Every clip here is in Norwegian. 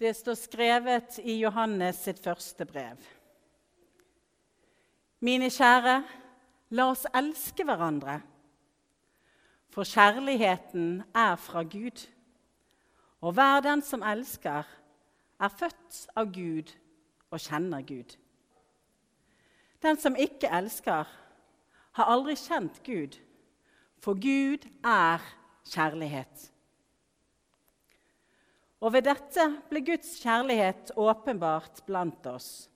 Det står skrevet i Johannes sitt første brev. Mine kjære, la oss elske hverandre. For kjærligheten er fra Gud. Og hver den som elsker, er født av Gud og kjenner Gud. Den som ikke elsker, har aldri kjent Gud, for Gud er kjærlighet. Og ved dette ble Guds kjærlighet åpenbart blant oss.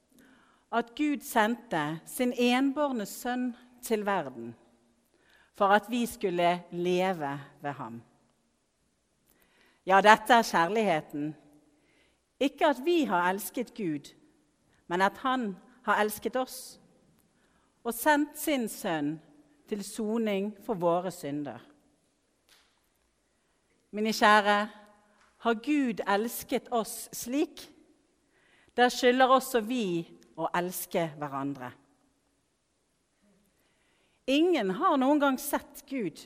At Gud sendte sin enbårne sønn til verden for at vi skulle leve ved ham. Ja, dette er kjærligheten. Ikke at vi har elsket Gud, men at Han har elsket oss og sendt sin sønn til soning for våre synder. Mine kjære, har Gud elsket oss slik? Der skylder også vi å elske hverandre. Ingen har noen gang sett Gud.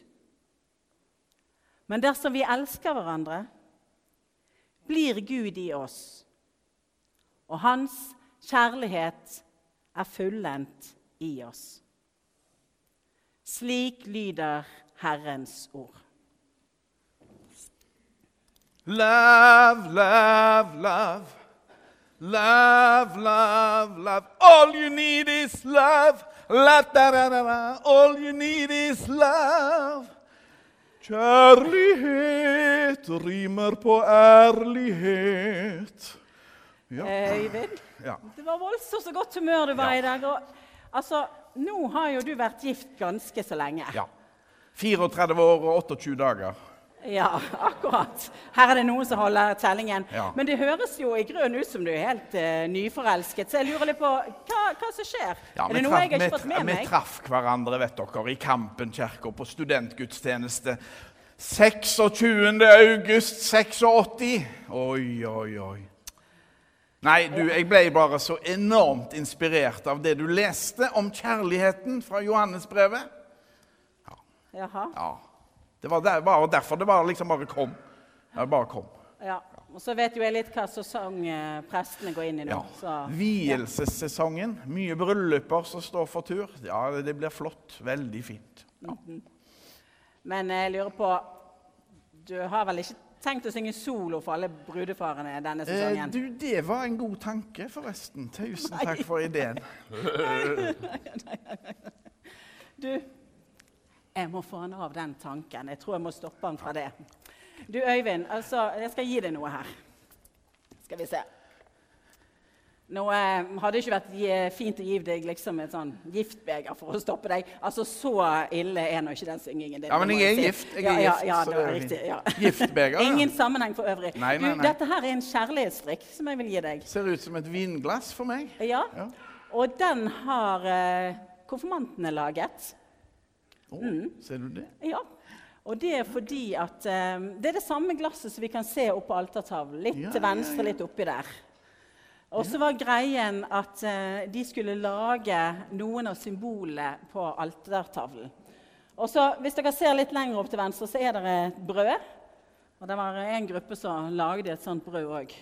Men dersom vi elsker hverandre, blir Gud i oss, og hans kjærlighet er fullendt i oss. Slik lyder Herrens ord. Love, love, love. Love, love, love. All you need is love. La, da, da, da, da. All you need is love. Kjærlighet rimer på ærlighet. Ja. Øyvind, ja. det var voldsomt så godt humør du var Ja. i dag. Og, altså, nå har jo du vært gift ganske så lenge. ja. 34 år og 28 dager. Ja, akkurat. Her er det noen som holder tellingen. Ja. Men det høres jo i grunnen ut som du er helt uh, nyforelsket. Så jeg lurer litt på hva, hva som skjer. Ja, er det noe jeg har ikke fått med Vi meg? traff hverandre vet dere, i Kampen kirke på studentgudstjeneste 26. august 86. Oi, oi, oi. Nei, du, jeg ble bare så enormt inspirert av det du leste om kjærligheten fra Johannesbrevet. Jaha. Ja, Det var der, bare derfor det bare liksom bare kom. Det bare kom. Ja. Og så vet jo jeg litt hva sesong eh, prestene går inn i nå. Ja. Vielsessesongen. Mye brylluper som står for tur. Ja, det blir flott. Veldig fint. Men jeg lurer på Du har vel ikke tenkt å synge solo for alle brudefarene denne Eh, sesongen? du, det var en god tanke, forresten. Tusen takk for ideen. Du, jeg må få han av den tanken. Jeg tror jeg må stoppe han fra det. Du, Øyvind, altså, jeg skal gi deg noe her. Skal vi se. Nå eh, hadde det ikke vært fint å gi deg liksom et sånn giftbeger for å stoppe deg. Altså, Så ille er nå ikke den syngingen din. Ja, men jeg er si. gift. Jeg er ja, ja, gift, ja, så det er riktig. Ja. Giftbeger, ja. Ingen sammenheng for øvrig. Nei, nei, Du, dette her er en kjærlighetsdrikk som jeg vil gi deg. Ser ut som et vinglass for meg. Ja, Ja. Og den har eh, konfirmantene laget. Mm. Ser du det? Ja. Og det er fordi at um, det er det samme glasset som vi kan se oppå altertavlen. Litt Ja, til venstre, ja. litt oppi der. Og så var greien at uh, de skulle lage noen av symbolene på altertavlen. Og så, Hvis dere ser litt lenger opp til venstre, så er det et brød. Og det var en gruppe som lagde et sånt brød òg.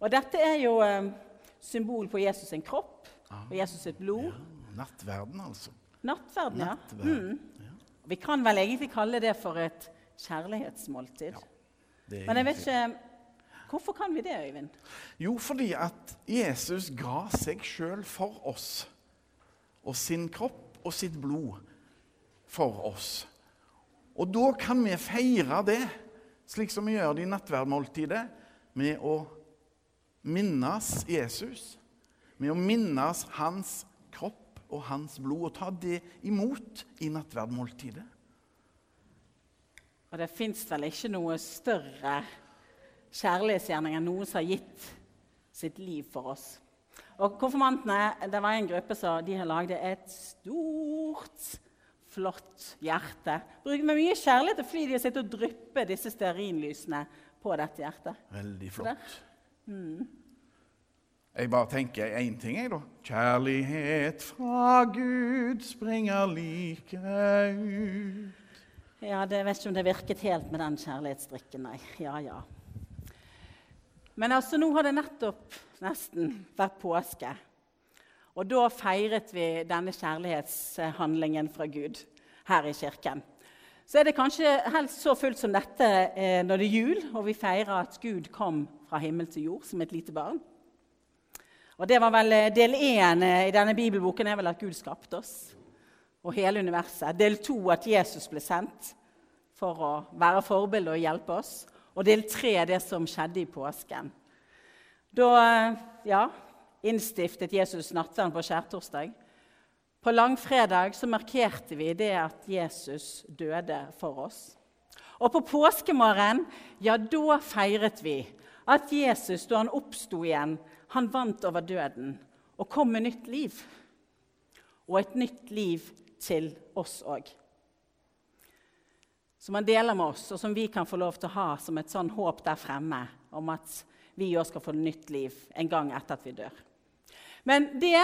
Og dette er jo um, symbol på Jesus sin kropp og Jesus sitt blod. Ja, Nattverden, altså. Nattverden, ja. Nattverden. Ja. Vi kan vel egentlig kalle det for et kjærlighetsmåltid. Er Men jeg vet ikke Hvorfor kan vi det, Øyvind? Jo, fordi at Jesus ga seg sjøl for oss. Og sin kropp og sitt blod for oss. Og da kan vi feire det, slik som vi gjør det i nattverdmåltidet, med å minnes Jesus. Med å minnes hans og hans blod, og ta det imot i nattverdmåltidet. Og det fins vel ikke noe større kjærlighetsgjerning enn noen som har gitt sitt liv for oss. Og konfirmantene, det var en gruppe som de har lagd et stort, flott hjerte. Bruker med mye kjærlighet flid de har sittet og dryppet disse stearinlysene på dette hjertet. Veldig flott. Jeg bare tenker én ting, jeg, da. Kjærlighet fra Gud springer like ut. Ja, det vet ikke om det virket helt med den kjærlighetsdrikken, nei. Ja, ja. Men altså, nå har det nettopp nesten vært påske. Og da feiret vi denne kjærlighetshandlingen fra Gud her i kirken. Så er det kanskje helst så fullt som dette eh, når det er jul, og vi feirer at Gud kom fra himmel til jord som et lite barn. Og det var vel eh, Del én eh, i denne bibelboken er vel at Gud skapte oss og hele universet. Del to at Jesus ble sendt for å være forbilde og hjelpe oss. Og del tre det som skjedde i påsken. Da ja, innstiftet Jesus nattverden på skjærtorsdag. På langfredag så markerte vi det at Jesus døde for oss. Og på påskemorgen ja, da feiret vi at Jesus, da han oppsto igjen, han vant over døden og kom med nytt liv. Og et nytt liv til oss òg. Som han deler med oss, og som vi kan få lov til å ha som et sånn håp der fremme om at vi òg skal få nytt liv en gang etter at vi dør. Men det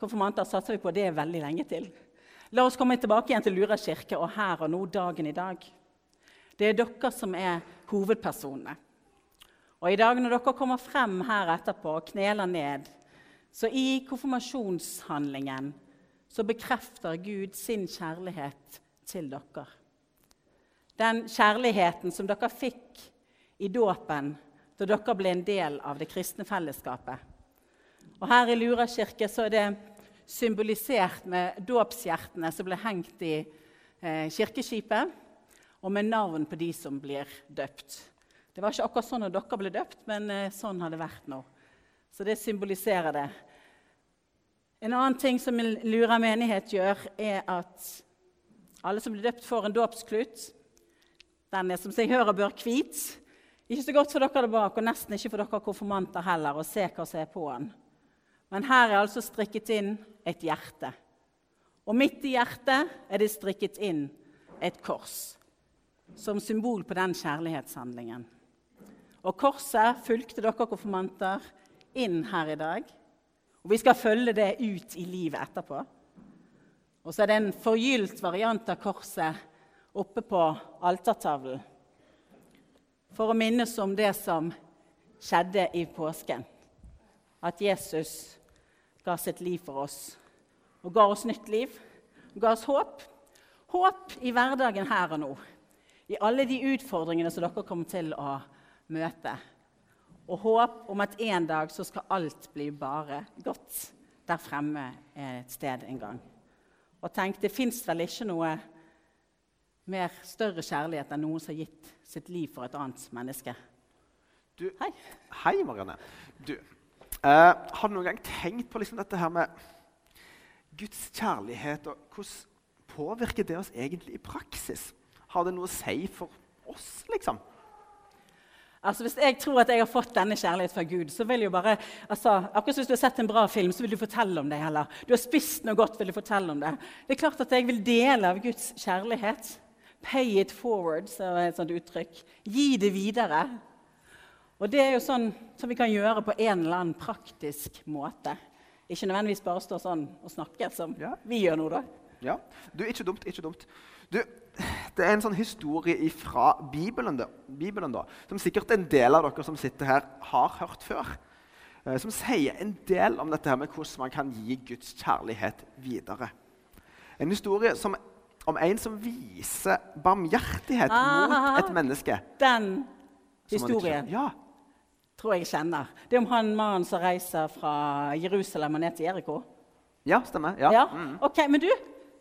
konfirmanter satser vi på det er veldig lenge til. La oss komme tilbake igjen til Lura kirke og her og nå, dagen i dag. Det er dere som er hovedpersonene. Og i dag når dere kommer frem her etterpå og kneler ned, så i konfirmasjonshandlingen så bekrefter Gud sin kjærlighet til dere. Den kjærligheten som dere fikk i dåpen da dere ble en del av det kristne fellesskapet. Og Her i Lura kirke så er det symbolisert med dåpshjertene som ble hengt i eh, kirkeskipet, og med navn på de som blir døpt. Det var ikke akkurat sånn når dere ble døpt, men eh, sånn har det vært nå. Så det symboliserer det. En annen ting som en Lura menighet gjør, er at alle som blir døpt, får en dåpsklut. Den er som seg hør og bør hvit. Ikke så godt for dere der bak, og nesten ikke for dere konfirmanter heller, å se hva som er på den. Men her er altså strikket inn et hjerte. Og midt i hjertet er det strikket inn et kors, som symbol på den kjærlighetshandlingen. Og korset fulgte dere konfirmanter inn her i dag. Og vi skal følge det ut i livet etterpå. Og så er det en forgylt variant av korset oppe på altertavlen for å minnes om det som skjedde i påsken. At Jesus ga sitt liv for oss og ga oss nytt liv. Og ga oss håp. Håp i hverdagen her og nå. I alle de utfordringene som dere kommer til å møte. Og håp om at en dag så skal alt bli bare godt der fremme et sted en gang. Og tenk, det fins vel ikke noe mer større kjærlighet enn noen som har gitt sitt liv for et annet menneske. Du, hei. Hei, Marianne. Du, eh, har du noen gang tenkt på liksom dette her med Guds kjærlighet, og hvordan påvirker det oss egentlig i praksis? Har det noe å si for oss, liksom? Altså, Hvis jeg tror at jeg har fått denne kjærlighet fra Gud, så vil jeg jo bare altså, Akkurat som hvis du har sett en bra film, så vil du fortelle om det. heller. Du har spist noe godt, vil du fortelle om det. Det er klart at jeg vil dele av Guds kjærlighet. Pay it forward, så er et sånt uttrykk. Gi det videre. Og det er jo sånn som vi kan gjøre på en eller annen praktisk måte. Ikke nødvendigvis bare stå sånn og snakke, som ja. vi gjør nå, da. Ja. Du, ikke dumt. Ikke dumt. Du, det er en sånn historie fra Bibelen, Bibelen da, som sikkert en del av dere som sitter her, har hørt før. Eh, som sier en del om dette her med hvordan man kan gi Guds kjærlighet videre. En historie som, om en som viser barmhjertighet Aha, mot et menneske. Den historien ja. tror jeg kjenner. Det er om han mannen som reiser fra Jerusalem og ned til Jeriko. Ja, stemmer. Ja. ja. Mm. Ok, Men du,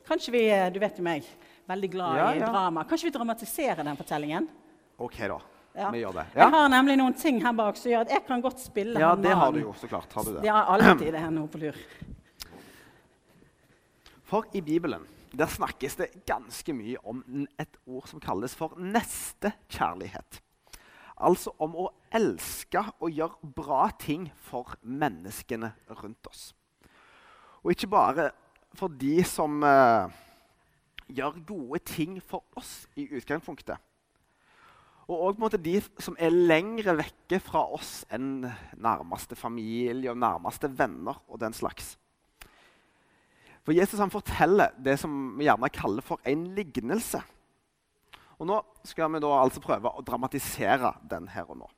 kanskje vi Du vet jo meg veldig glad ja, i ja. drama. Kanskje vi dramatiserer den fortellingen? Ok, da. Ja. Det. Jeg har nemlig noen ting her bak som gjør at jeg kan godt spille Ja, det har du jo, så klart. Har du det? Ja, alltid det her nå på lur. For i Bibelen der snakkes det ganske mye om et ord som kalles for nestekjærlighet. Altså om å elske og gjøre bra ting for menneskene rundt oss. Og ikke bare for de som uh, gjør gode ting for oss i utgangspunktet. Og òg de som er lengre vekke fra oss enn nærmeste familie og nærmeste venner og den slags. For Jesus han forteller det som vi gjerne kaller for en lignelse. Og Nå skal vi da altså prøve å dramatisere den her og nå.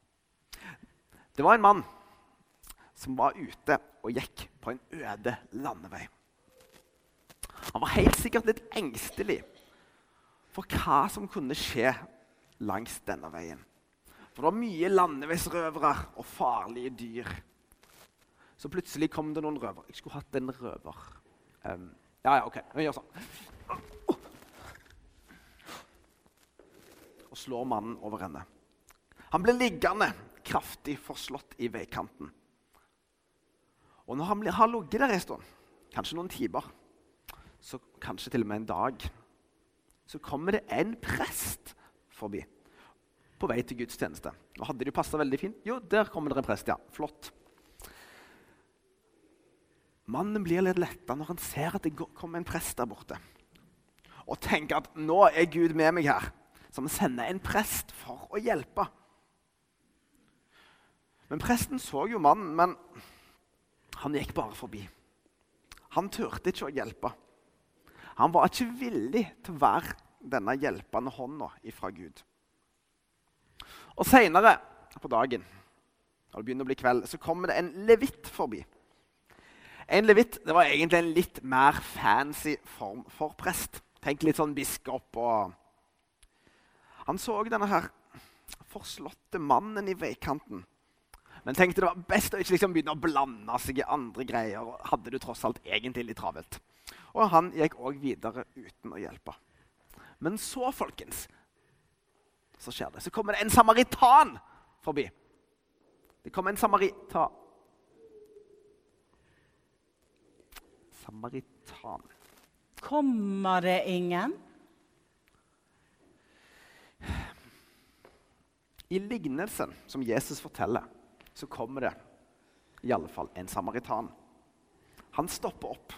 Det var en mann som var ute og gikk på en øde landevei. Han var helt sikkert litt engstelig for hva som kunne skje langs denne veien. For det var mye landeveisrøvere og farlige dyr. Så plutselig kom det noen røvere. Jeg skulle hatt en røver. Um, ja, ja, OK. Vi gjør sånn. Og slår mannen over ende. Han ble liggende, kraftig forslått i veikanten. Og når han har ligget der en stund, kanskje noen timer, så kanskje til og med en dag, så kommer det en prest forbi på vei til gudstjeneste. Og hadde det jo passa veldig fint. Jo, der kommer det en prest, ja. Flott. Mannen blir litt letta når han ser at det kommer en prest der borte. Og tenker at nå er Gud med meg her, som sender en prest for å hjelpe. Men presten så jo mannen, men han gikk bare forbi. Han turte ikke å hjelpe. Han var ikke villig til å være denne hjelpende hånda ifra Gud. Og Seinere på dagen når det begynner å bli kveld, så kommer det en levitt forbi. En levitt det var egentlig en litt mer fancy form for prest. Tenk litt sånn biskop og Han så denne her forslåtte mannen i veikanten men tenkte det var best å ikke liksom begynne å blande seg i andre greier. hadde du tross alt egentlig litt travelt. Og han gikk òg videre uten å hjelpe. Men så, folkens, så skjer det. Så kommer det en samaritan forbi. Det kommer en samaritan Samaritan. Kommer det ingen? I lignelsen som Jesus forteller, så kommer det i alle fall en samaritan. Han stopper opp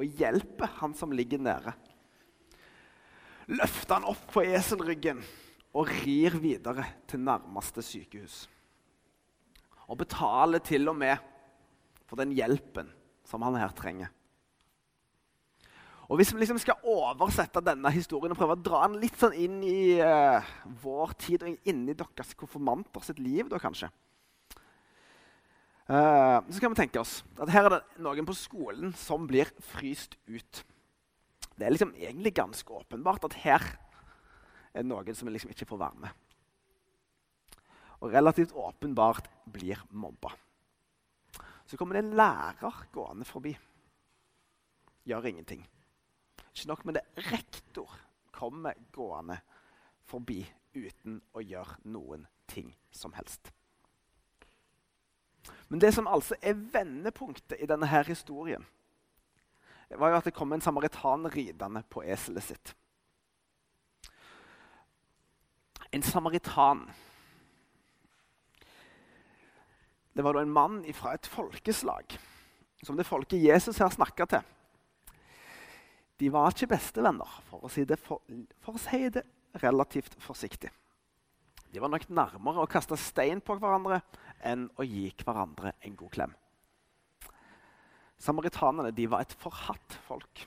og hjelper han som ligger nede. Løfter han opp på eselryggen og rir videre til nærmeste sykehus. Og betaler til og med for den hjelpen som han her trenger. Og Hvis vi liksom skal oversette denne historien og prøve å dra den litt sånn inn i uh, vår tid og inn i deres konfirmanter sitt liv, da kanskje, Uh, så kan vi tenke oss at her er det noen på skolen som blir fryst ut. Det er liksom egentlig ganske åpenbart at her er noen som liksom ikke får være med. Og relativt åpenbart blir mobba. Så kommer det en lærer gående forbi. Gjør ingenting. Ikke nok med det. Rektor kommer gående forbi uten å gjøre noen ting som helst. Men det som altså er vendepunktet i denne her historien, var jo at det kom en samaritan ridende på eselet sitt. En samaritan Det var da en mann fra et folkeslag som det folket Jesus her snakka til. De var ikke bestevenner, for å si det, for, for å si det relativt forsiktig. De var nok nærmere å kaste stein på hverandre enn å gi hverandre en god klem. Samaritanene de var et forhatt folk.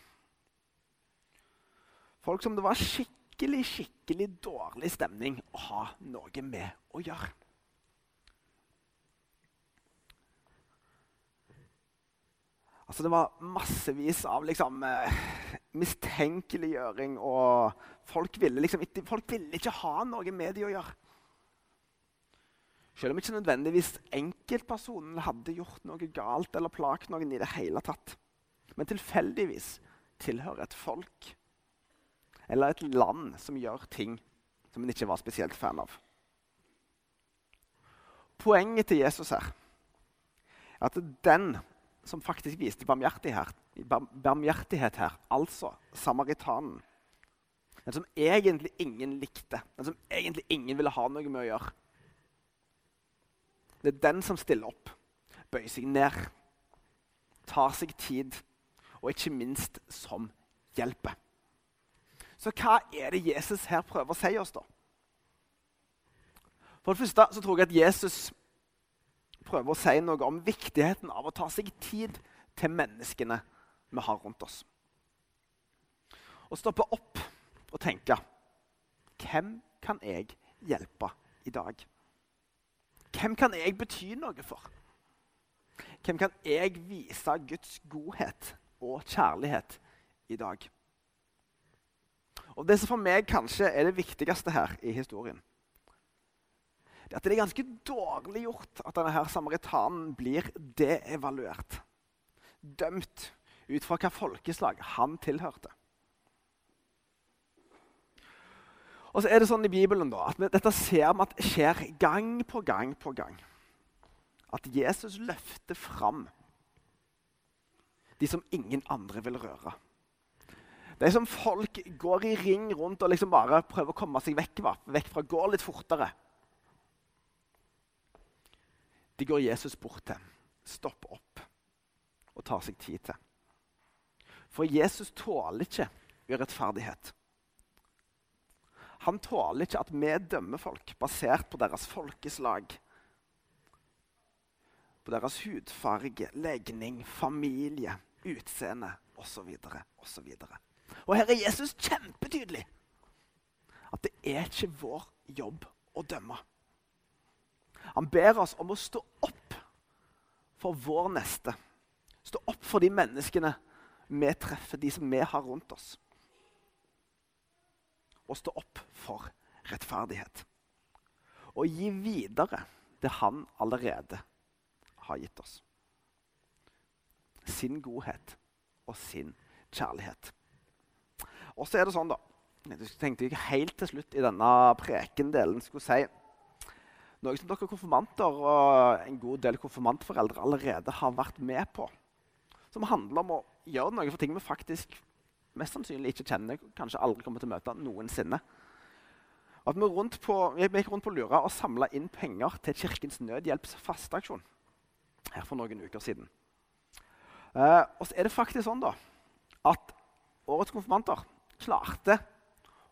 Folk som det var skikkelig skikkelig dårlig stemning å ha noe med å gjøre. Altså, det var massevis av liksom, eh, mistenkeliggjøring, og folk ville, liksom, folk ville ikke ha noe med dem å gjøre. Selv om ikke nødvendigvis enkeltpersonen hadde gjort noe galt eller plaget noen i det hele tatt. Men tilfeldigvis tilhører et folk eller et land som gjør ting som en ikke var spesielt fan av. Poenget til Jesus her er at den som faktisk viste barmhjertighet, her, altså samaritanen Den som egentlig ingen likte, den som egentlig ingen ville ha noe med å gjøre det er den som stiller opp, bøyer seg ned, tar seg tid, og ikke minst som hjelper. Så hva er det Jesus her prøver å si oss, da? For det første så tror jeg at Jesus prøver å si noe om viktigheten av å ta seg tid til menneskene vi har rundt oss. Å stoppe opp og tenke Hvem kan jeg hjelpe i dag? Hvem kan jeg bety noe for? Hvem kan jeg vise Guds godhet og kjærlighet i dag? Og Det som for meg kanskje er det viktigste her i historien, det er at det er ganske dårlig gjort at denne her samaritanen blir deevaluert. Dømt ut fra hva folkeslag han tilhørte. Og så er det sånn i Bibelen da, at Dette ser vi at skjer gang på gang på gang. At Jesus løfter fram de som ingen andre vil røre. Er som folk går i ring rundt og liksom bare prøver å komme seg vekk, vekk fra. Går litt fortere. De går Jesus bort til, stopper opp og tar seg tid til. For Jesus tåler ikke urettferdighet. Han tåler ikke at vi dømmer folk basert på deres folkeslag, på deres hudfarge, legning, familie, utseende osv. osv. Og her er Jesus kjempetydelig. At det er ikke vår jobb å dømme. Han ber oss om å stå opp for vår neste. Stå opp for de menneskene vi treffer, de som vi har rundt oss. Og stå opp for rettferdighet. Og gi videre det han allerede har gitt oss. Sin godhet og sin kjærlighet. Og så er det sånn, da Jeg tenkte jeg helt til slutt i denne prekendelen skulle si noe som dere konfirmanter og en god del konfirmantforeldre allerede har vært med på. Som handler om å gjøre noe for ting vi faktisk mest sannsynlig ikke kjenner, kanskje aldri kommer til å møte noensinne. At vi, rundt på, vi gikk rundt på Lura og samla inn penger til Kirkens Nødhjelps fasteaksjon her for noen uker siden. Eh, og så er det faktisk sånn da, at årets konfirmanter klarte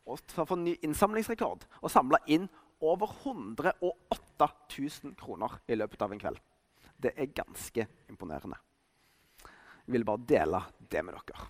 å få ny innsamlingsrekord og samla inn over 108 000 kroner i løpet av en kveld. Det er ganske imponerende. Jeg vil bare dele det med dere.